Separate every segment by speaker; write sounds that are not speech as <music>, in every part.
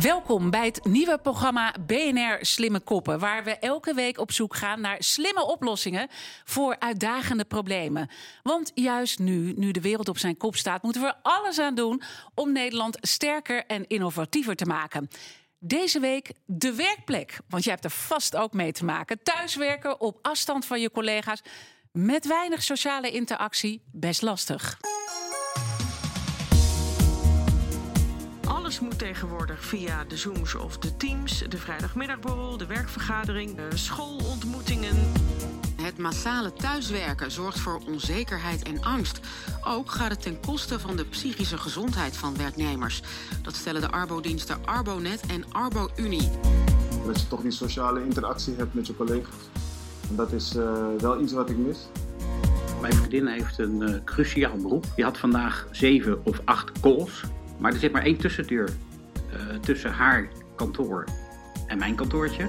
Speaker 1: Welkom bij het nieuwe programma BNR Slimme Koppen, waar we elke week op zoek gaan naar slimme oplossingen voor uitdagende problemen. Want juist nu, nu de wereld op zijn kop staat, moeten we alles aan doen om Nederland sterker en innovatiever te maken. Deze week de werkplek, want jij hebt er vast ook mee te maken. Thuiswerken op afstand van je collega's met weinig sociale interactie, best lastig.
Speaker 2: Alles moet tegenwoordig via de Zooms of de Teams, de vrijdagmiddagborrel, de werkvergadering, de schoolontmoetingen.
Speaker 3: Het massale thuiswerken zorgt voor onzekerheid en angst. Ook gaat het ten koste van de psychische gezondheid van werknemers. Dat stellen de arbodiensten Arbonet en Arbo-Unie.
Speaker 4: Dat je toch die sociale interactie hebt met je collega's. En dat is uh, wel iets wat ik mis.
Speaker 5: Mijn vriendin heeft een uh, cruciaal beroep. Die had vandaag zeven of acht calls. Maar er zit maar één tussendeur uh, tussen haar kantoor en mijn kantoortje.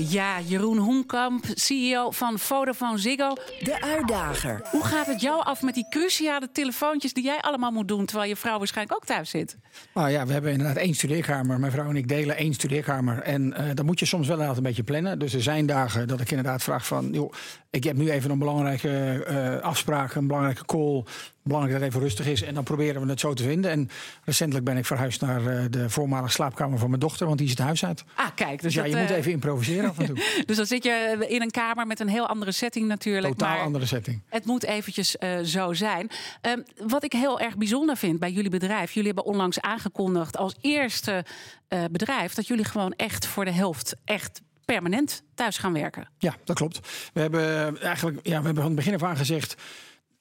Speaker 1: Ja, Jeroen Hoenkamp, CEO van Vodafone Ziggo.
Speaker 6: De uitdager.
Speaker 1: Hoe gaat het jou af met die cruciale telefoontjes die jij allemaal moet doen... terwijl je vrouw waarschijnlijk ook thuis zit?
Speaker 7: Nou ja, we hebben inderdaad één studeerkamer. Mijn vrouw en ik delen één studeerkamer. En uh, dan moet je soms wel inderdaad een beetje plannen. Dus er zijn dagen dat ik inderdaad vraag van... joh, ik heb nu even een belangrijke uh, afspraak, een belangrijke call belangrijk dat het even rustig is. En dan proberen we het zo te vinden. En recentelijk ben ik verhuisd naar uh, de voormalige slaapkamer van mijn dochter, want die is het huis uit.
Speaker 1: Ah, kijk. Dus,
Speaker 7: dus ja,
Speaker 1: dat,
Speaker 7: je uh... moet even improviseren af en toe. <laughs>
Speaker 1: dus dan zit je in een kamer met een heel andere setting natuurlijk.
Speaker 7: Totaal
Speaker 1: maar
Speaker 7: andere setting.
Speaker 1: Het moet eventjes uh, zo zijn. Um, wat ik heel erg bijzonder vind bij jullie bedrijf. Jullie hebben onlangs aangekondigd als eerste bedrijf dat jullie gewoon echt voor de helft echt permanent thuis gaan werken.
Speaker 7: Ja, dat klopt. We hebben eigenlijk, ja, we hebben van het begin af aan gezegd.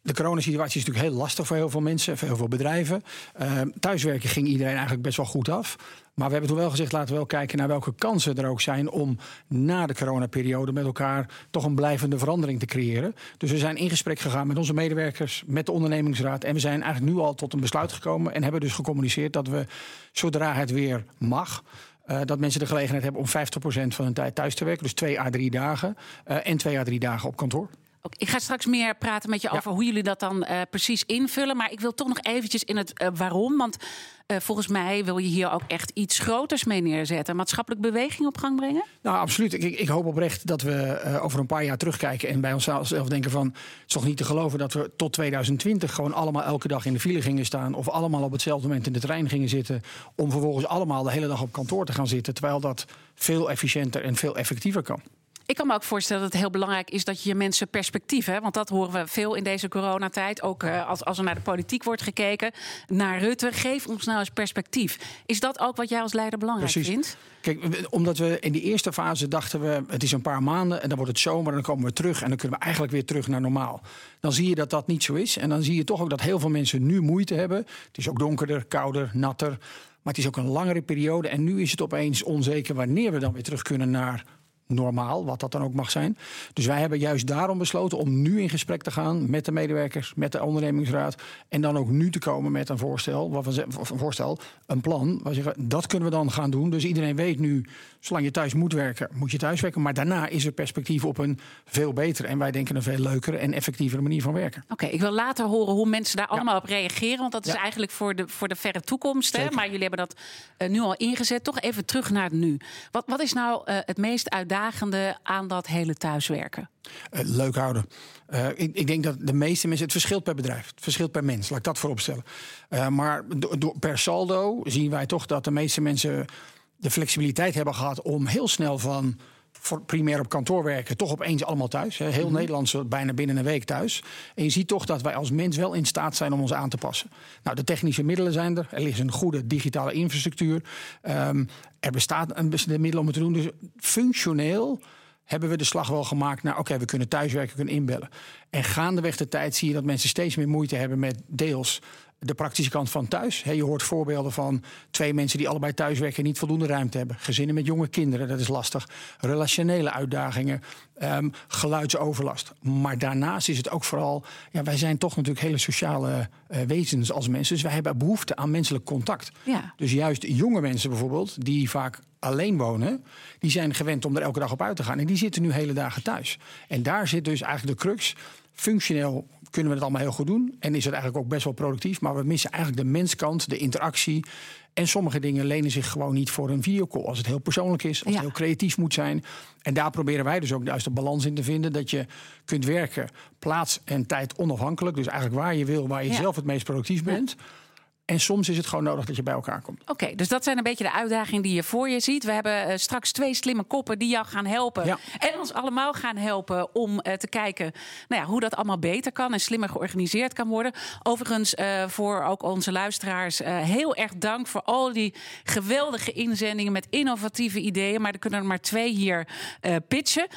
Speaker 7: De coronasituatie is natuurlijk heel lastig voor heel veel mensen, voor heel veel bedrijven. Uh, thuiswerken ging iedereen eigenlijk best wel goed af. Maar we hebben toen wel gezegd, laten we wel kijken naar welke kansen er ook zijn om na de coronaperiode met elkaar toch een blijvende verandering te creëren. Dus we zijn in gesprek gegaan met onze medewerkers, met de ondernemingsraad. En we zijn eigenlijk nu al tot een besluit gekomen en hebben dus gecommuniceerd dat we, zodra het weer mag, uh, dat mensen de gelegenheid hebben om 50% van hun tijd thuis te werken. Dus twee à drie dagen. Uh, en twee à drie dagen op kantoor.
Speaker 1: Ik ga straks meer praten met je over hoe jullie dat dan uh, precies invullen. Maar ik wil toch nog eventjes in het uh, waarom. Want uh, volgens mij wil je hier ook echt iets groters mee neerzetten. Maatschappelijke beweging op gang brengen?
Speaker 7: Nou, absoluut. Ik, ik hoop oprecht dat we over een paar jaar terugkijken en bij onszelf denken van... het is toch niet te geloven dat we tot 2020 gewoon allemaal elke dag in de file gingen staan... of allemaal op hetzelfde moment in de trein gingen zitten... om vervolgens allemaal de hele dag op kantoor te gaan zitten... terwijl dat veel efficiënter en veel effectiever kan.
Speaker 1: Ik kan me ook voorstellen dat het heel belangrijk is dat je je mensen perspectief hebt. Want dat horen we veel in deze coronatijd. Ook uh, als, als er naar de politiek wordt gekeken. Naar Rutte. Geef ons nou eens perspectief. Is dat ook wat jij als leider belangrijk
Speaker 7: Precies.
Speaker 1: vindt?
Speaker 7: Kijk, omdat we in die eerste fase dachten we... het is een paar maanden en dan wordt het zomer en dan komen we terug... en dan kunnen we eigenlijk weer terug naar normaal. Dan zie je dat dat niet zo is. En dan zie je toch ook dat heel veel mensen nu moeite hebben. Het is ook donkerder, kouder, natter. Maar het is ook een langere periode. En nu is het opeens onzeker wanneer we dan weer terug kunnen naar normaal, wat dat dan ook mag zijn. Dus wij hebben juist daarom besloten om nu in gesprek te gaan met de medewerkers, met de ondernemingsraad. En dan ook nu te komen met een voorstel, wat we, een voorstel, een plan. Waar we zeggen, dat kunnen we dan gaan doen. Dus iedereen weet nu, zolang je thuis moet werken, moet je thuis werken. Maar daarna is er perspectief op een veel betere en wij denken een veel leukere en effectievere manier van werken.
Speaker 1: Oké, okay, ik wil later horen hoe mensen daar allemaal op reageren. Want dat is ja. eigenlijk voor de, voor de verre toekomst. Hè? Maar jullie hebben dat uh, nu al ingezet. Toch even terug naar het nu. Wat, wat is nou uh, het meest uitdagende? aan dat hele thuiswerken?
Speaker 7: Uh, leuk houden. Uh, ik, denk dat de meeste mensen. Het verschilt per bedrijf. Het verschilt per mens. Laat ik dat voorop stellen. Uh, maar per saldo zien wij toch dat de meeste mensen de flexibiliteit hebben gehad om heel snel van voor primair op kantoor werken, toch opeens allemaal thuis. Heel mm-hmm. Nederland is bijna binnen een week thuis. En je ziet toch dat wij als mens wel in staat zijn om ons aan te passen. Nou, de technische middelen zijn er. Er is een goede digitale infrastructuur. Um, er bestaat een de middelen om het te doen. Dus functioneel hebben we de slag wel gemaakt naar... oké, okay, we kunnen thuiswerken, kunnen inbellen. En gaandeweg de tijd zie je dat mensen steeds meer moeite hebben met deels... de praktische kant van thuis. je hoort voorbeelden van twee mensen die allebei thuiswerken en niet voldoende ruimte hebben. Gezinnen met jonge kinderen, dat is lastig. Relationele uitdagingen, um, geluidsoverlast. Maar daarnaast is het ook vooral, ja, wij zijn toch natuurlijk hele sociale uh, wezens als mensen. Dus wij hebben behoefte aan menselijk contact.
Speaker 1: Ja.
Speaker 7: Dus juist jonge mensen bijvoorbeeld, die vaak alleen wonen, die zijn gewend om er elke dag op uit te gaan. En die zitten nu hele dagen thuis. En daar zit dus eigenlijk de crux. Functioneel kunnen we het allemaal heel goed doen. En is het eigenlijk ook best wel productief. Maar we missen eigenlijk de menskant, de interactie. En sommige dingen lenen zich gewoon niet voor een videocall. Als het heel persoonlijk is, als het heel creatief moet zijn. En daar proberen wij dus ook juist de balans in te vinden. Dat je kunt werken plaats en tijd onafhankelijk. Dus eigenlijk waar je wil, waar je zelf het meest productief bent. En soms is het gewoon nodig dat je bij elkaar komt.
Speaker 1: Oké, dus dat zijn een beetje de uitdagingen die je voor je ziet. We hebben uh, straks twee slimme koppen die jou gaan helpen. En ons allemaal gaan helpen om uh, te kijken nou ja, hoe dat allemaal beter kan en slimmer georganiseerd kan worden. Overigens, uh, voor ook onze luisteraars, heel erg dank voor al die geweldige inzendingen met innovatieve ideeën. Maar er kunnen er maar twee hier pitchen.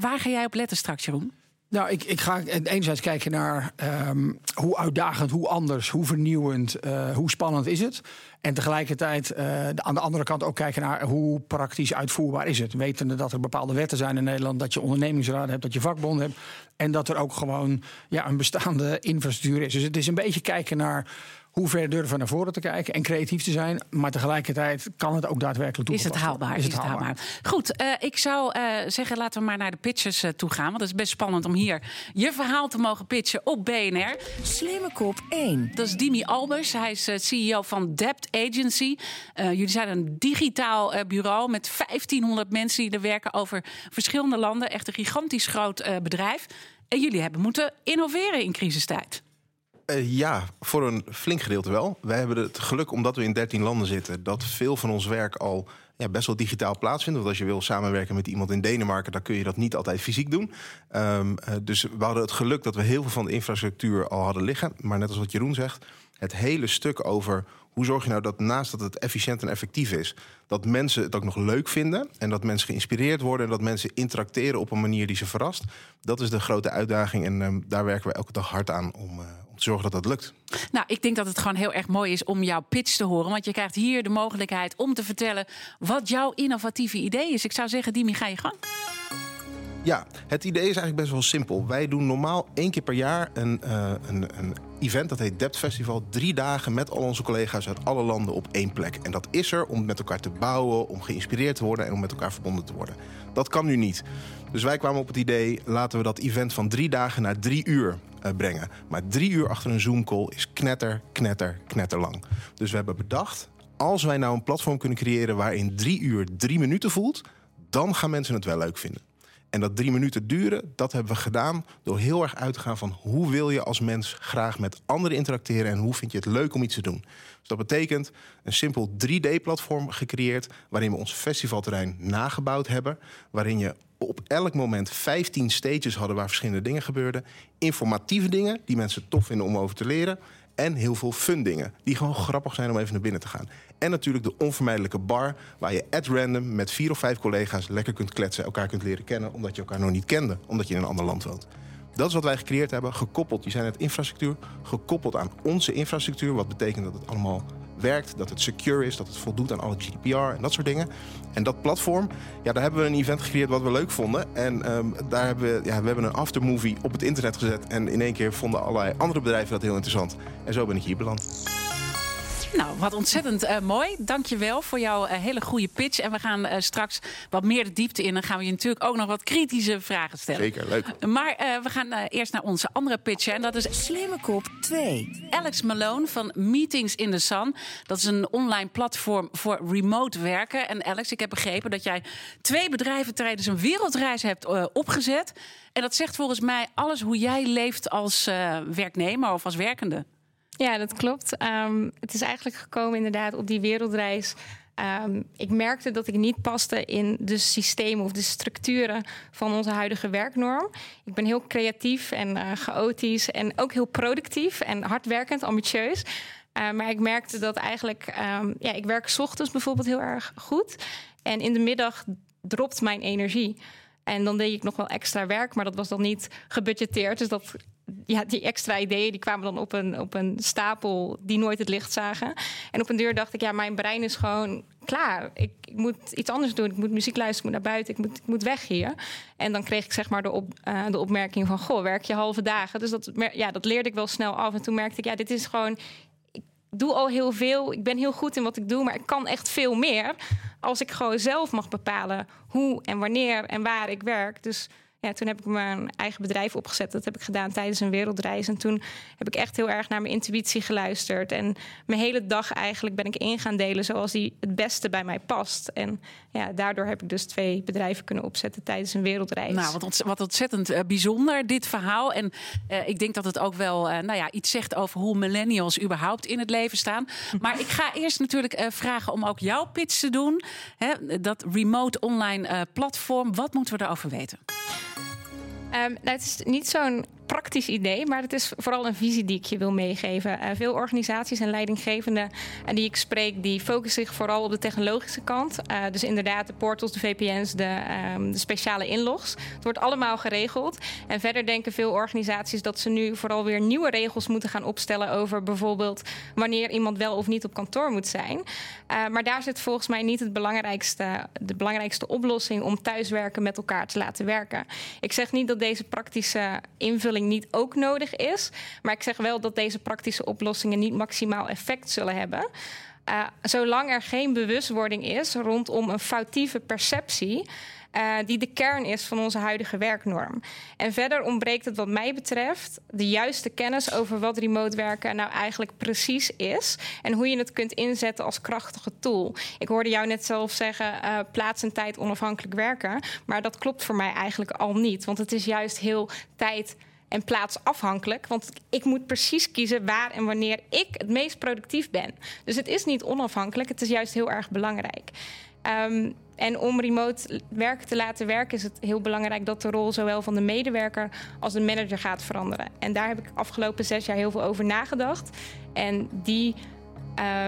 Speaker 1: waar ga jij op letten straks, Jeroen?
Speaker 7: Nou, ik, ik ga enerzijds kijken naar um, hoe uitdagend, hoe anders, hoe vernieuwend, uh, hoe spannend is het. En tegelijkertijd uh, aan de andere kant ook kijken naar hoe praktisch uitvoerbaar is het. Wetende dat er bepaalde wetten zijn in Nederland, dat je ondernemingsraad hebt, dat je vakbonden hebt. En dat er ook gewoon ja, een bestaande infrastructuur is. Dus het is een beetje kijken naar hoe ver durven we naar voren te kijken en creatief te zijn. Maar tegelijkertijd kan het ook daadwerkelijk toegepast
Speaker 1: Is het haalbaar? Is het, haalbaar? Goed, uh, ik zou uh, zeggen, laten we maar naar de pitches uh, toe gaan. Want het is best spannend om hier je verhaal te mogen pitchen op BNR.
Speaker 6: Slimme kop 1.
Speaker 1: Dat is Dimi Albers. Hij is CEO van Debt Agency. jullie zijn een digitaal bureau met 1500 mensen die er werken over verschillende landen. Echt een gigantisch groot bedrijf. En jullie hebben moeten innoveren in crisistijd.
Speaker 8: Uh, ja, voor een flink gedeelte wel. Wij hebben het geluk, omdat we in 13 landen zitten, dat veel van ons werk al ja, best wel digitaal plaatsvindt. Want als je wil samenwerken met iemand in Denemarken, dan kun je dat niet altijd fysiek doen. Um, uh, dus we hadden het geluk dat we heel veel van de infrastructuur al hadden liggen. Maar net als wat Jeroen zegt, het hele stuk over hoe zorg je nou dat naast dat het efficiënt en effectief is, dat mensen het ook nog leuk vinden en dat mensen geïnspireerd worden en dat mensen interacteren op een manier die ze verrast. Dat is de grote uitdaging en um, daar werken we elke dag hard aan om, uh, om te zorgen dat dat lukt.
Speaker 1: Nou, ik denk dat het gewoon heel erg mooi is om jouw pitch te horen. Want je krijgt hier de mogelijkheid om te vertellen wat jouw innovatieve idee is. Ik zou zeggen, Dimi, ga je gang.
Speaker 8: Ja, het idee is eigenlijk best wel simpel. Wij doen normaal één keer per jaar een, uh, een, een event, dat heet Debt Festival. Drie dagen met al onze collega's uit alle landen op één plek. En dat is er om met elkaar te bouwen, om geïnspireerd te worden en om met elkaar verbonden te worden. Dat kan nu niet. Dus wij kwamen op het idee, laten we dat event van drie dagen naar drie uur uh, brengen. Maar drie uur achter een Zoom-call is knetter, knetter, knetterlang. Dus we hebben bedacht, als wij nou een platform kunnen creëren waarin drie uur drie minuten voelt, dan gaan mensen het wel leuk vinden. En dat drie minuten duren, dat hebben we gedaan door heel erg uit te gaan van hoe wil je als mens graag met anderen interacteren en hoe vind je het leuk om iets te doen. Dus dat betekent een simpel 3D-platform gecreëerd waarin we ons festivalterrein nagebouwd hebben, waarin je op elk moment 15 stages hadden waar verschillende dingen gebeurden, informatieve dingen die mensen tof vinden om over te leren en heel veel fun dingen. Die gewoon grappig zijn om even naar binnen te gaan. En natuurlijk de onvermijdelijke bar. Waar je at random met vier of vijf collega's lekker kunt kletsen. Elkaar kunt leren kennen. Omdat je elkaar nog niet kende. Omdat je in een ander land woont. Dat is wat wij gecreëerd hebben. Gekoppeld, je zijn het infrastructuur. Gekoppeld aan onze infrastructuur. Wat betekent dat het allemaal werkt, dat het secure is, dat het voldoet aan alle GDPR en dat soort dingen. En dat platform, ja, daar hebben we een event gecreëerd wat we leuk vonden. En um, daar hebben we, ja, we hebben een aftermovie op het internet gezet. En in één keer vonden allerlei andere bedrijven dat heel interessant. En zo ben ik hier beland.
Speaker 1: Nou, wat ontzettend uh, mooi. Dank je wel voor jouw uh, hele goede pitch. En we gaan uh, straks wat meer de diepte in. Dan gaan we je natuurlijk ook nog wat kritische vragen stellen.
Speaker 8: Zeker, leuk.
Speaker 1: Maar we gaan eerst naar onze andere pitch. En dat is
Speaker 6: Slimme Kop 2.
Speaker 1: Alex Malone van Meetings in the Sun. Dat is een online platform voor remote werken. En Alex, ik heb begrepen dat jij twee bedrijven tijdens een wereldreis hebt opgezet. En dat zegt volgens mij alles hoe jij leeft als werknemer of als werkende.
Speaker 9: Ja, dat klopt. Um, het is eigenlijk gekomen inderdaad op die wereldreis. Um, ik merkte dat ik niet paste in de systemen of de structuren van onze huidige werknorm. Ik ben heel creatief en uh, chaotisch en ook heel productief en hardwerkend, ambitieus. Uh, maar ik merkte dat eigenlijk, um, ja, ik werk ochtends bijvoorbeeld heel erg goed. En in de middag dropt mijn energie. En dan deed ik nog wel extra werk, maar dat was dan niet gebudgeteerd. Dus dat ja, die extra ideeën die kwamen dan op een, op een stapel die nooit het licht zagen. En op een deur dacht ik, ja, mijn brein is gewoon klaar. Ik, ik moet iets anders doen. Ik moet muziek luisteren, ik moet naar buiten, ik moet, ik moet weg hier. En dan kreeg ik zeg maar de, op, uh, de opmerking van, goh, werk je halve dagen? Dus dat, ja, dat leerde ik wel snel af. En toen merkte ik, ja, dit is gewoon ik doe al heel veel. Ik ben heel goed in wat ik doe, maar ik kan echt veel meer als ik gewoon zelf mag bepalen hoe en wanneer en waar ik werk. Dus ja, toen heb ik mijn eigen bedrijf opgezet. Dat heb ik gedaan tijdens een wereldreis. En toen heb ik echt heel erg naar mijn intuïtie geluisterd. En mijn hele dag eigenlijk ben ik in gaan delen zoals die het beste bij mij past. En ja, daardoor heb ik dus twee bedrijven kunnen opzetten tijdens een wereldreis.
Speaker 1: Nou, wat, ontzettend, wat ontzettend uh, bijzonder, dit verhaal. En uh, ik denk dat het ook wel uh, nou ja, iets zegt over hoe millennials überhaupt in het leven staan. Maar ik ga eerst natuurlijk vragen om ook jouw pitch te doen. Dat remote online platform. Wat moeten we daarover weten?
Speaker 9: Um, nou, het is niet zo'n praktisch idee, maar het is vooral een visie die ik je wil meegeven. Uh, veel organisaties en leidinggevenden uh, die ik spreek, die focussen zich vooral op de technologische kant. Uh, dus inderdaad de portals, de VPN's, de, um, de, speciale inlogs. Het wordt allemaal geregeld. En verder denken veel organisaties dat ze nu vooral weer nieuwe regels moeten gaan opstellen over bijvoorbeeld wanneer iemand wel of niet op kantoor moet zijn. maar daar zit volgens mij niet het belangrijkste, de belangrijkste oplossing om thuiswerken met elkaar te laten werken. Ik zeg niet dat deze praktische invulling niet ook nodig is. Maar ik zeg wel dat deze praktische oplossingen niet maximaal effect zullen hebben. Uh, zolang er geen bewustwording is rondom een foutieve perceptie. Uh, die de kern is van onze huidige werknorm. En verder ontbreekt het, wat mij betreft, de juiste kennis over wat remote werken nou eigenlijk precies is. En hoe je het kunt inzetten als krachtige tool. Ik hoorde jou net zelf zeggen: uh, plaats en tijd onafhankelijk werken. Maar dat klopt voor mij eigenlijk al niet. Want het is juist heel tijd en plaatsafhankelijk. Want ik moet precies kiezen waar en wanneer ik het meest productief ben. Dus het is niet onafhankelijk, het is juist heel erg belangrijk. Um, en om remote werk te laten werken is het heel belangrijk dat de rol zowel van de medewerker als de manager gaat veranderen. En daar heb ik afgelopen zes jaar heel veel over nagedacht. En die,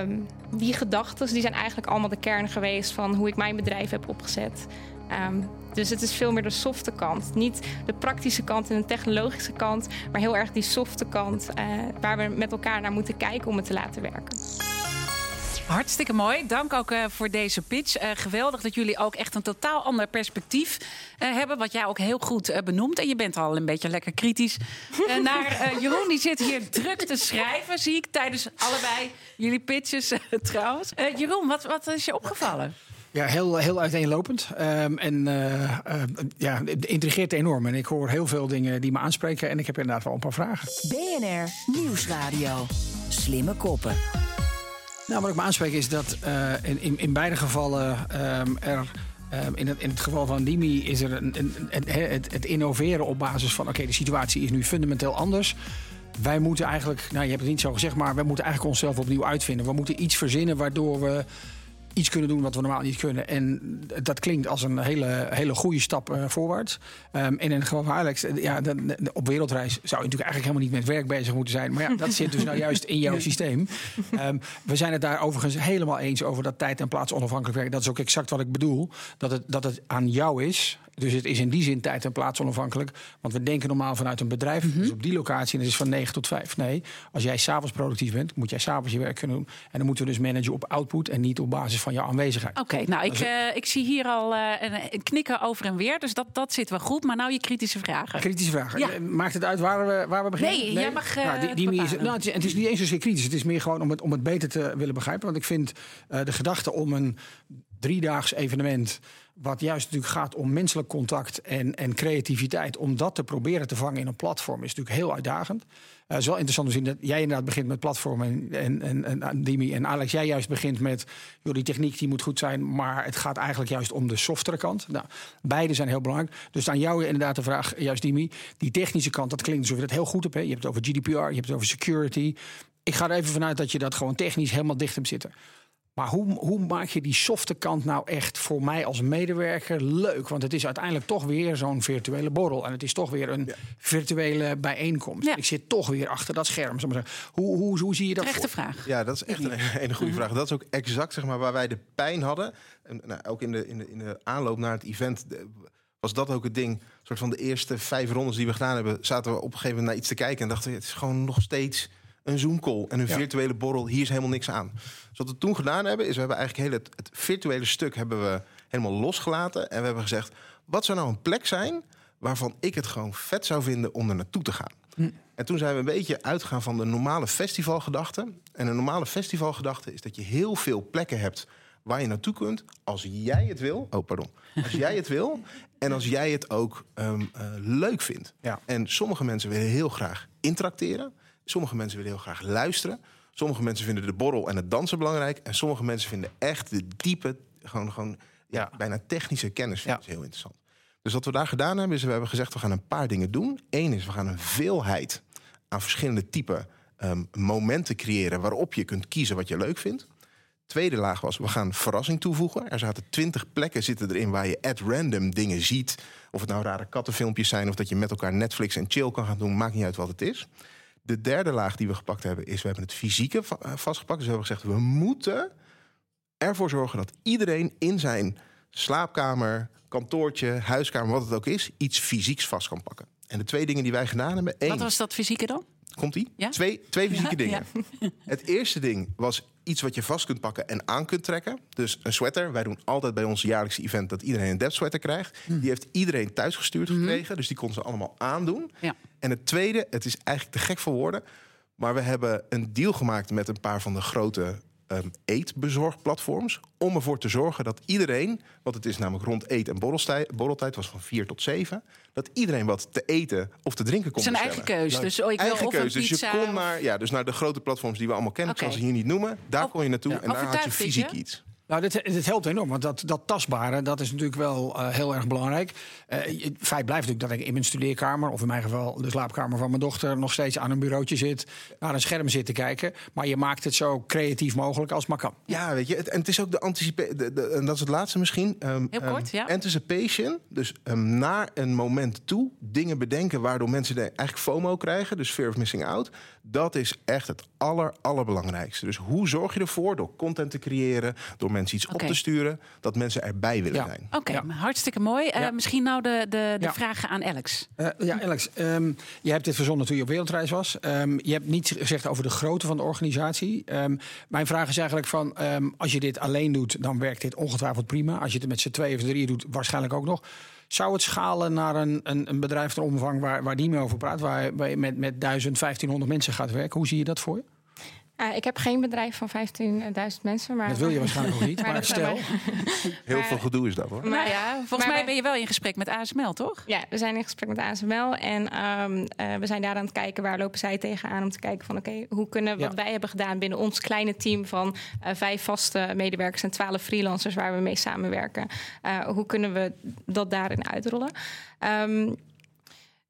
Speaker 9: um, die gedachten die zijn eigenlijk allemaal de kern geweest van hoe ik mijn bedrijf heb opgezet. Um, dus het is veel meer de softe kant. Niet de praktische kant en de technologische kant, maar heel erg die softe kant uh, waar we met elkaar naar moeten kijken om het te laten werken.
Speaker 1: Hartstikke mooi. Dank ook uh, voor deze pitch. Uh, geweldig dat jullie ook echt een totaal ander perspectief uh, hebben. Wat jij ook heel goed benoemt. En je bent al een beetje lekker kritisch <laughs> naar Jeroen. Die zit hier druk te schrijven, zie ik, tijdens allebei jullie pitches trouwens. Jeroen, wat, wat is je opgevallen?
Speaker 7: Ja, heel, heel uiteenlopend. Um, en uh, uh, ja, het intrigeert enorm. En ik hoor heel veel dingen die me aanspreken. En ik heb inderdaad wel een paar vragen.
Speaker 6: BNR Nieuwsradio. Slimme koppen.
Speaker 7: Nou, wat ik me aanspreek is dat uh, in, in, in, beide gevallen um, er. Um, in, het, in het geval van Dimi is er een, een, een, het, het, innoveren op basis van: oké, okay, de situatie is nu fundamenteel anders. Wij moeten eigenlijk, nou je hebt het niet zo gezegd, maar we moeten eigenlijk onszelf opnieuw uitvinden. We moeten iets verzinnen waardoor we iets kunnen doen wat we normaal niet kunnen. En dat klinkt als een hele, hele goede stap uh, voorwaarts. Um, en in Alex, uh, ja, de, de, op wereldreis zou je natuurlijk eigenlijk helemaal niet met werk bezig moeten zijn. Maar ja, dat zit dus nou juist in jouw systeem. Um, we zijn het daar overigens helemaal eens over dat tijd en plaats onafhankelijk werk. Dat is ook exact wat ik bedoel. Dat het, dat het aan jou is dus het is in die zin tijd en plaats onafhankelijk. Want we denken normaal vanuit een bedrijf. Mm-hmm. Dus op die locatie, en het is van 9 tot 5. Nee, als jij s'avonds productief bent, moet jij s'avonds je werk kunnen doen. En dan moeten we dus managen op output en niet op basis van jouw aanwezigheid.
Speaker 1: Oké, okay, nou, ik, uh, ik zie hier al uh, een, knikken over en weer. Dus dat, dat zit wel goed. Maar nou je kritische vragen.
Speaker 7: Kritische vragen. Ja. Maakt het uit waar we, waar we beginnen?
Speaker 1: Nee, nee? jij mag. Uh,
Speaker 7: nou, die, die is, nou, het, is, het is niet eens zozeer kritisch. Het is meer gewoon om het, om het beter te willen begrijpen. Want ik vind de gedachte om een driedaags evenement. Wat juist natuurlijk gaat om menselijk contact en, en creativiteit. Om dat te proberen te vangen in een platform is natuurlijk heel uitdagend. Uh, het is wel interessant te zien dat jij inderdaad begint met platformen. En, en, en, en Dimi en Alex, jij juist begint met. Joh, die techniek die moet goed zijn. Maar het gaat eigenlijk juist om de softere kant. Nou, beide zijn heel belangrijk. Dus aan jou inderdaad de vraag, juist Dimi. Die technische kant, dat klinkt alsof je dat heel goed hebt. Hè? Je hebt het over GDPR, je hebt het over security. Ik ga er even vanuit dat je dat gewoon technisch helemaal dicht hebt zitten. Maar hoe, hoe maak je die softe kant nou echt voor mij als medewerker leuk? Want het is uiteindelijk toch weer zo'n virtuele borrel. En het is toch weer een ja. virtuele bijeenkomst. Ja. Ik zit toch weer achter dat scherm. Hoe, hoe, hoe zie je dat?
Speaker 1: Echte vraag.
Speaker 8: Ja, dat is echt een, een goede vraag. Dat is ook exact zeg maar, waar wij de pijn hadden. En, nou, ook in de, in, de, in de aanloop naar het event was dat ook het ding. Een soort van de eerste vijf rondes die we gedaan hebben, zaten we op een gegeven moment naar iets te kijken en dachten we, het is gewoon nog steeds een Zoom-call en een
Speaker 7: Ja.
Speaker 8: virtuele borrel. Hier is helemaal niks aan. Dus wat we toen gedaan hebben, is we hebben eigenlijk heel het, het virtuele stuk hebben we helemaal losgelaten. En we hebben gezegd, wat zou nou een plek zijn waarvan ik het gewoon vet zou vinden om er naartoe te gaan? En toen zijn we een beetje uitgegaan van de normale festivalgedachte. En een normale festivalgedachte is dat je heel veel plekken hebt waar je naartoe kunt als jij het wil. Oh, pardon. Als jij het wil en als jij het ook ehm, eh, leuk vindt.
Speaker 7: Ja.
Speaker 8: En sommige mensen willen heel graag interacteren. Sommige mensen willen heel graag luisteren. Sommige mensen vinden de borrel en het dansen belangrijk. En sommige mensen vinden echt de diepe, gewoon, gewoon ja, bijna technische kennis
Speaker 7: Ja.
Speaker 8: heel interessant. Dus wat we daar gedaan hebben, is we hebben gezegd... we gaan een paar dingen doen. Eén is, we gaan een veelheid aan verschillende type ehm, momenten creëren... waarop je kunt kiezen wat je leuk vindt. Tweede laag was, we gaan verrassing toevoegen. Er zaten twintig plekken zitten erin waar je at random dingen ziet. Of het nou rare kattenfilmpjes zijn... of dat je met elkaar Netflix en chill kan gaan doen. Maakt niet uit wat het is. De derde laag die we gepakt hebben, is we hebben het fysieke eh, vastgepakt. Dus we hebben gezegd, we moeten ervoor zorgen dat iedereen in zijn slaapkamer, kantoortje, huiskamer, wat het ook is, iets fysieks vast kan pakken. En de twee dingen die wij gedaan hebben, één,
Speaker 1: Wat was dat fysieke dan?
Speaker 8: komt die?
Speaker 1: Ja?
Speaker 8: Twee, twee fysieke
Speaker 1: Ja,
Speaker 8: dingen. <laughs> Het eerste ding was iets wat je vast kunt pakken en aan kunt trekken. Dus een sweater. Wij doen altijd bij ons jaarlijkse event dat iedereen een depth sweater krijgt.
Speaker 1: Hm.
Speaker 8: Die heeft iedereen thuisgestuurd
Speaker 1: Mhm.
Speaker 8: gekregen. Dus die konden ze allemaal aandoen. En het tweede, het is eigenlijk te gek voor woorden. Maar we hebben een deal gemaakt met een paar van de grote ehm, eetbezorgplatforms. Om ervoor te zorgen dat iedereen, want het is namelijk rond eet- en borrelstijd, borreltijd was van 4 tot 7. Dat iedereen wat te eten of te drinken kon
Speaker 1: Zijn eigen keuze. Dus oh, ik wil
Speaker 8: eigen
Speaker 1: of een
Speaker 8: keuze. Dus je kon naar, ja, dus naar de grote platforms die we allemaal kennen.
Speaker 1: Oké.
Speaker 8: Ik zal ze hier niet noemen. Daar kon je naartoe en daar had je fysiek
Speaker 1: je?
Speaker 8: iets.
Speaker 7: Nou, dit, dit helpt enorm, want dat, dat tastbare, dat is natuurlijk wel eh, heel erg belangrijk. Eh, het feit blijft natuurlijk dat ik in mijn studeerkamer, of in mijn geval de slaapkamer van mijn dochter, nog steeds aan een bureautje zit, naar een scherm zit te kijken. Maar je maakt het zo creatief mogelijk als het maar kan.
Speaker 8: Ja, weet je, het, en het is ook de anticipatie. En dat is het laatste misschien. ehm,
Speaker 1: Heel kort,
Speaker 8: ehm,
Speaker 1: ja.
Speaker 8: Anticipation. Dus ehm, naar een moment toe dingen bedenken waardoor mensen eigenlijk FOMO krijgen. Dus fear of missing out. Dat is echt het aller, allerbelangrijkste. Dus hoe zorg je ervoor door content te creëren, door mensen iets op te sturen, dat mensen erbij willen
Speaker 7: Ja.
Speaker 8: zijn.
Speaker 1: Oké,
Speaker 7: Ja.
Speaker 1: hartstikke mooi. Eh,
Speaker 7: Ja.
Speaker 1: Misschien nou de, de, de
Speaker 7: Ja.
Speaker 1: vragen aan Alex.
Speaker 7: Eh, ja, Alex, ehm, je hebt dit verzonnen toen je op wereldreis was. Ehm, je hebt niets gezegd over de grootte van de organisatie. Ehm, mijn vraag is eigenlijk van, ehm, als je dit alleen doet, dan werkt dit ongetwijfeld prima. Als je het met z'n tweeën of drieën doet, waarschijnlijk ook nog. Zou het schalen naar een, een, een bedrijf ter omvang waar, waar die mee over praat, waar, waar je met, met 1000, 1500 mensen gaat werken? Hoe zie je dat voor je?
Speaker 9: Ik heb geen bedrijf van 15.000 mensen. Maar
Speaker 7: Dat wil je waarschijnlijk nog niet, <laughs> maar stel. <laughs>
Speaker 8: Heel
Speaker 9: Maar-
Speaker 8: veel gedoe is dat hoor.
Speaker 1: Nou ja, volgens
Speaker 9: maar
Speaker 1: mij ben je wel in gesprek met ASML, toch?
Speaker 9: Ja, we zijn in gesprek met ASML en ehm, eh, we zijn daar aan het kijken waar lopen zij tegenaan om te kijken van oké, hoe kunnen wat
Speaker 7: Ja.
Speaker 9: wij hebben gedaan binnen ons kleine team van eh, vijf vaste medewerkers en twaalf freelancers waar we mee samenwerken, eh, hoe kunnen we dat daarin uitrollen? Ehm,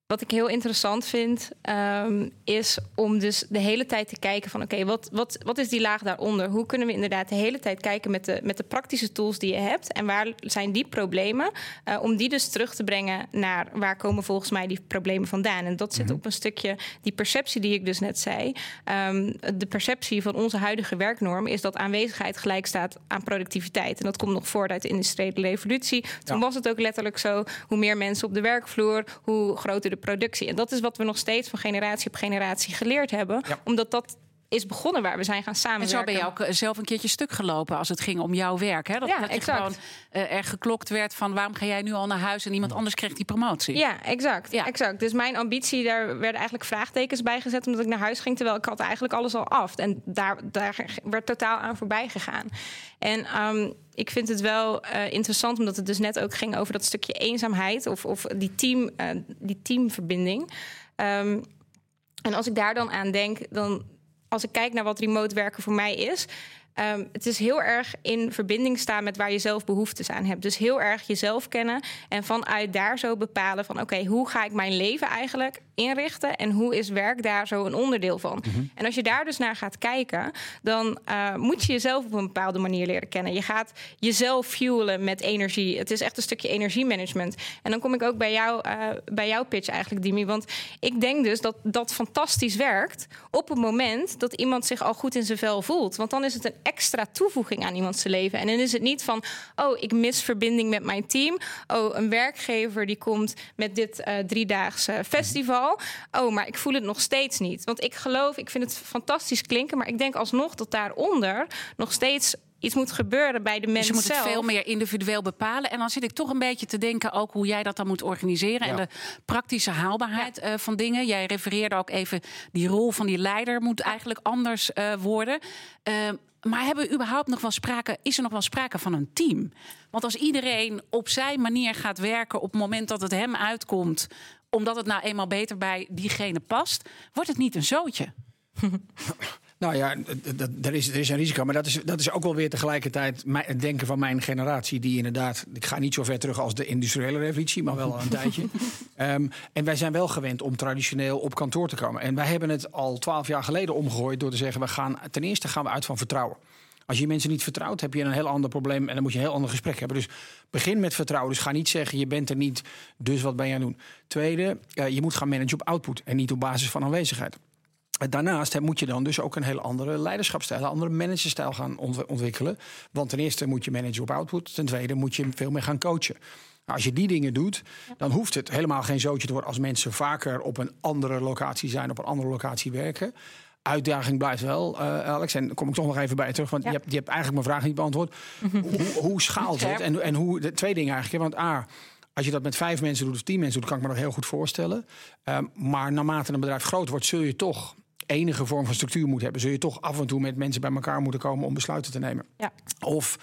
Speaker 9: wat ik heel interessant vind, ehm, is om dus de hele tijd te kijken van oké, wat, wat, wat is die laag daaronder? Hoe kunnen we inderdaad de hele tijd kijken met de, met de praktische tools die je hebt en waar zijn die problemen? Eh, om die dus terug te brengen naar waar komen volgens mij die problemen vandaan? En dat zit op een stukje die perceptie die ik dus net zei. Ehm, de perceptie van onze huidige werknorm is dat aanwezigheid gelijk staat aan productiviteit. En dat komt nog voort uit de industriële revolutie. Toen
Speaker 7: Ja.
Speaker 9: was het ook letterlijk zo: hoe meer mensen op de werkvloer, hoe groter de productie. En dat is wat we nog steeds van generatie op generatie geleerd hebben,
Speaker 7: Ja.
Speaker 9: omdat dat is begonnen waar we zijn gaan
Speaker 1: En
Speaker 9: samenwerken.
Speaker 1: zo ben je ook eh, zelf een keertje stuk gelopen als het ging om jouw werk. Hè? Dat,
Speaker 9: Ja,
Speaker 1: dat je
Speaker 9: exact.
Speaker 1: gewoon eh, er geklokt werd van waarom ga jij nu al naar huis en iemand anders krijgt die promotie.
Speaker 9: Ja, exact.
Speaker 1: Ja.
Speaker 9: exact. Dus mijn ambitie, daar werden eigenlijk vraagtekens bij gezet... omdat ik naar huis ging, terwijl ik had eigenlijk alles al af. En daar, daar werd totaal aan voorbij gegaan. En ehm, ik vind het wel eh, interessant, omdat het dus net ook ging... over dat stukje eenzaamheid of, of die, team, die teamverbinding. Ehm, en als ik daar dan aan denk, dan als ik kijk naar wat remote werken voor mij is. ehm, het is heel erg in verbinding staan met waar je zelf behoeftes aan hebt. Dus heel erg jezelf kennen en vanuit daar zo bepalen van oké, hoe ga ik mijn leven eigenlijk inrichten en hoe is werk daar zo een onderdeel van.
Speaker 7: Mhm.
Speaker 9: En als je daar dus naar gaat kijken, dan uh, moet je jezelf op een bepaalde manier leren kennen. Je gaat jezelf fuelen met energie. Het is echt een stukje energiemanagement. En dan kom ik ook bij, jou, uh, bij jouw pitch eigenlijk, Dimi. Want ik denk dus dat dat fantastisch werkt op het moment dat iemand zich al goed in zijn vel voelt. Want dan is het een extra toevoeging aan iemands leven. En dan is het niet van, oh, ik mis verbinding met mijn team. Oh, een werkgever die komt met dit uh, driedaagse festival. Oh, maar ik voel het nog steeds niet. Want ik geloof, ik vind het fantastisch klinken, maar ik denk alsnog dat daaronder nog steeds iets moet gebeuren bij de mensen.
Speaker 1: Dus je moet
Speaker 9: zelf.
Speaker 1: het veel meer individueel bepalen. En dan zit ik toch een beetje te denken ook hoe jij dat dan moet organiseren.
Speaker 7: Ja.
Speaker 1: En de praktische haalbaarheid ja. uh, van dingen. Jij refereerde ook even, die rol van die leider moet eigenlijk anders uh, worden. Uh, maar hebben we überhaupt nog wel sprake, is er nog wel sprake van een team? Want als iedereen op zijn manier gaat werken op het moment dat het hem uitkomt, omdat het nou eenmaal beter bij diegene past, wordt het niet een zootje. <laughs>
Speaker 7: Nou ja, er is, er is een risico. Maar dat is, dat is ook wel weer tegelijkertijd het denken van mijn generatie. Die inderdaad, ik ga niet zo ver terug als de industriële revolutie, maar wel een <laughs> tijdje. Um, en wij zijn wel gewend om traditioneel op kantoor te komen. En wij hebben het al twaalf jaar geleden omgegooid door te zeggen: we gaan ten eerste gaan we uit van vertrouwen. Als je mensen niet vertrouwt, heb je een heel ander probleem en dan moet je een heel ander gesprek hebben. Dus begin met vertrouwen. Dus ga niet zeggen, je bent er niet, dus wat ben je aan het doen? Tweede, uh, je moet gaan managen op output en niet op basis van aanwezigheid. Daarnaast moet je dan dus ook een hele andere leiderschapsstijl, een andere managerstijl gaan ontwikkelen. Want ten eerste moet je managen op output. Ten tweede moet je veel meer gaan coachen. Nou, als je die dingen doet, dan hoeft het helemaal geen zootje te worden als mensen vaker op een andere locatie zijn, op een andere locatie werken. Uitdaging blijft wel, uh, Alex. En daar kom ik toch nog even bij terug. Want ja. je, hebt, je hebt eigenlijk mijn vraag niet beantwoord. hoe, hoe schaalt het? En, en hoe, de, twee dingen eigenlijk. Want A, als je dat met vijf mensen doet of tien mensen doet, kan ik me dat heel goed voorstellen. Um, maar naarmate een bedrijf groot wordt, zul je toch enige vorm van structuur moet hebben, zul je toch af en toe met mensen bij elkaar moeten komen om besluiten te nemen.
Speaker 9: Ja.
Speaker 7: Of,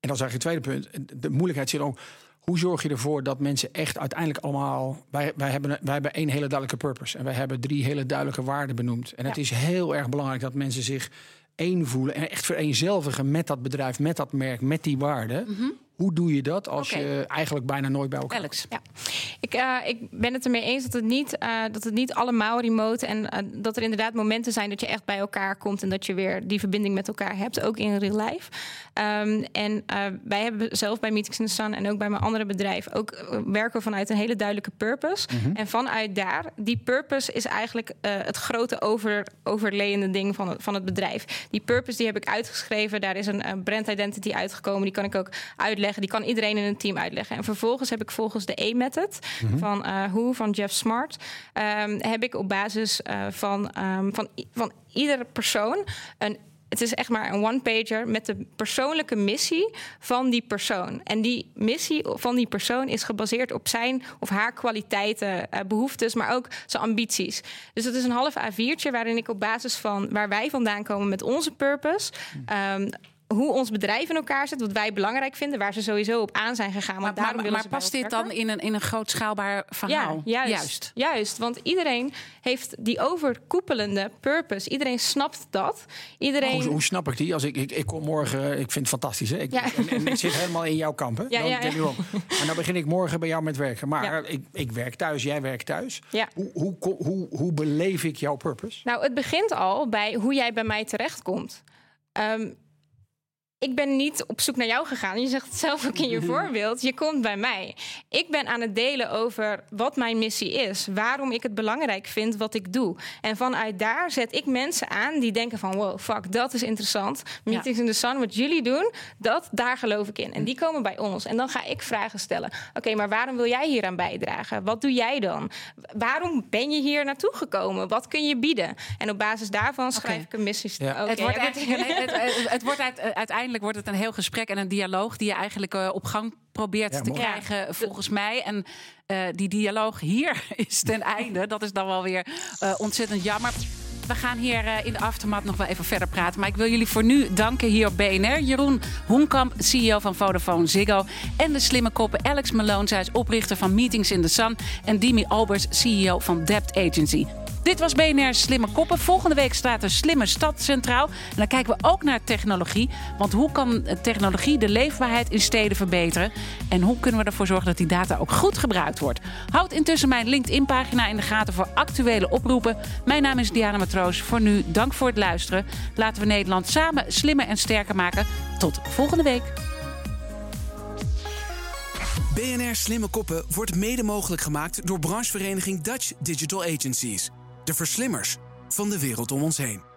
Speaker 7: en dat is eigenlijk het tweede punt, de moeilijkheid zit ook. Hoe zorg je ervoor dat mensen echt uiteindelijk allemaal. Wij, wij, hebben, wij hebben één hele duidelijke purpose. En wij hebben drie hele duidelijke waarden benoemd. En het is heel erg belangrijk dat mensen zich één voelen. En echt vereenzelvigen met dat bedrijf, met dat merk, met die waarden. Hoe doe je dat als je eigenlijk bijna nooit bij elkaar
Speaker 1: Alex.
Speaker 9: Ja, ik, eh, ik ben het ermee eens dat het niet, eh, dat het niet allemaal remote en eh, dat er inderdaad momenten zijn dat je echt bij elkaar komt en dat je weer die verbinding met elkaar hebt, ook in real life. Ehm, en wij hebben zelf bij Meetings in the Sun en ook bij mijn andere bedrijf ook werken we vanuit een hele duidelijke purpose. En vanuit daar, die purpose is eigenlijk het grote over, overlayende ding van het, van het bedrijf. Die purpose die heb ik uitgeschreven, daar is een, een brand identity uitgekomen, die kan ik ook uitleggen, die kan iedereen in een team uitleggen. En vervolgens heb ik volgens de E-method van eh Who, van Jeff Smart, ehm, heb ik op basis eh, van, ehm, van, van iedere persoon een het is echt maar een one-pager met de persoonlijke missie van die persoon. En die missie van die persoon is gebaseerd op zijn of haar kwaliteiten, eh, behoeftes, maar ook zijn ambities. Dus het is een half A4'tje waarin ik op basis van waar wij vandaan komen met onze purpose. ehm, hoe ons bedrijf in elkaar zit, wat wij belangrijk vinden, waar ze sowieso op aan zijn gegaan.
Speaker 1: Maar, maar, past dit dan in een, in een groot schaalbaar verhaal?
Speaker 9: Ja, juist, juist. Want iedereen heeft die overkoepelende purpose. Iedereen snapt dat. Iedereen.
Speaker 7: Hoe, hoe snap ik die? Als ik, ik, ik kom morgen, ik vind het fantastisch. Hè? Ik,
Speaker 9: Ja.
Speaker 7: en, en ik zit helemaal in jouw kamp. Hè?
Speaker 9: Ja, ja, ja.
Speaker 7: En dan begin ik morgen bij jou met werken. Maar
Speaker 9: Ja.
Speaker 7: ik, ik werk thuis, jij werkt thuis.
Speaker 9: Ja.
Speaker 7: Hoe, hoe, hoe, hoe beleef ik jouw purpose?
Speaker 9: Nou, het begint al bij hoe jij bij mij terechtkomt. Ehm, ik ben niet op zoek naar jou gegaan. Je zegt het zelf ook in je <laughs> voorbeeld. Je komt bij mij. Ik ben aan het delen over wat mijn missie is. Waarom ik het belangrijk vind wat ik doe. En vanuit daar zet ik mensen aan die denken van... wow, fuck, dat is interessant. Meetings in the Sun, wat jullie doen, dat, daar geloof ik in. En die komen bij ons. En dan ga ik vragen stellen. Oké, maar waarom wil jij hier aan bijdragen? Wat doe jij dan? Waarom ben je hier naartoe gekomen? Wat kun je bieden? En op basis daarvan schrijf ik een missie.
Speaker 7: Ja.
Speaker 9: Oké,
Speaker 1: het wordt, het, het, het wordt uit- <laughs> eh, uiteindelijk wordt het een heel gesprek en een dialoog die je eigenlijk eh, op gang probeert
Speaker 7: Ja,
Speaker 1: te
Speaker 7: mooi.
Speaker 1: krijgen, volgens mij. En eh, die dialoog hier <laughs> is ten einde. Dat is dan wel weer eh, ontzettend jammer. We gaan hier eh, in de aftermath nog wel even verder praten. Maar ik wil jullie voor nu danken hier op BNR. Jeroen Hoenkamp, CEO van Vodafone Ziggo. En de slimme koppen Alex Malone, zij is oprichter van Meetings in the Sun. En Dimi Albers, CEO van Debt Agency. Dit was BNR Slimme Koppen. Volgende week staat een slimme stad centraal. En dan kijken we ook naar technologie. Want hoe kan technologie de leefbaarheid in steden verbeteren? En hoe kunnen we ervoor zorgen dat die data ook goed gebruikt wordt? Houd intussen mijn LinkedIn-pagina in de gaten voor actuele oproepen. Mijn naam is Diana Matroos. Voor nu, dank voor het luisteren. Laten we Nederland samen slimmer en sterker maken. Tot volgende week.
Speaker 10: BNR Slimme Koppen wordt mede mogelijk gemaakt door branchevereniging Dutch Digital Agencies. De verslimmers van de wereld om ons heen.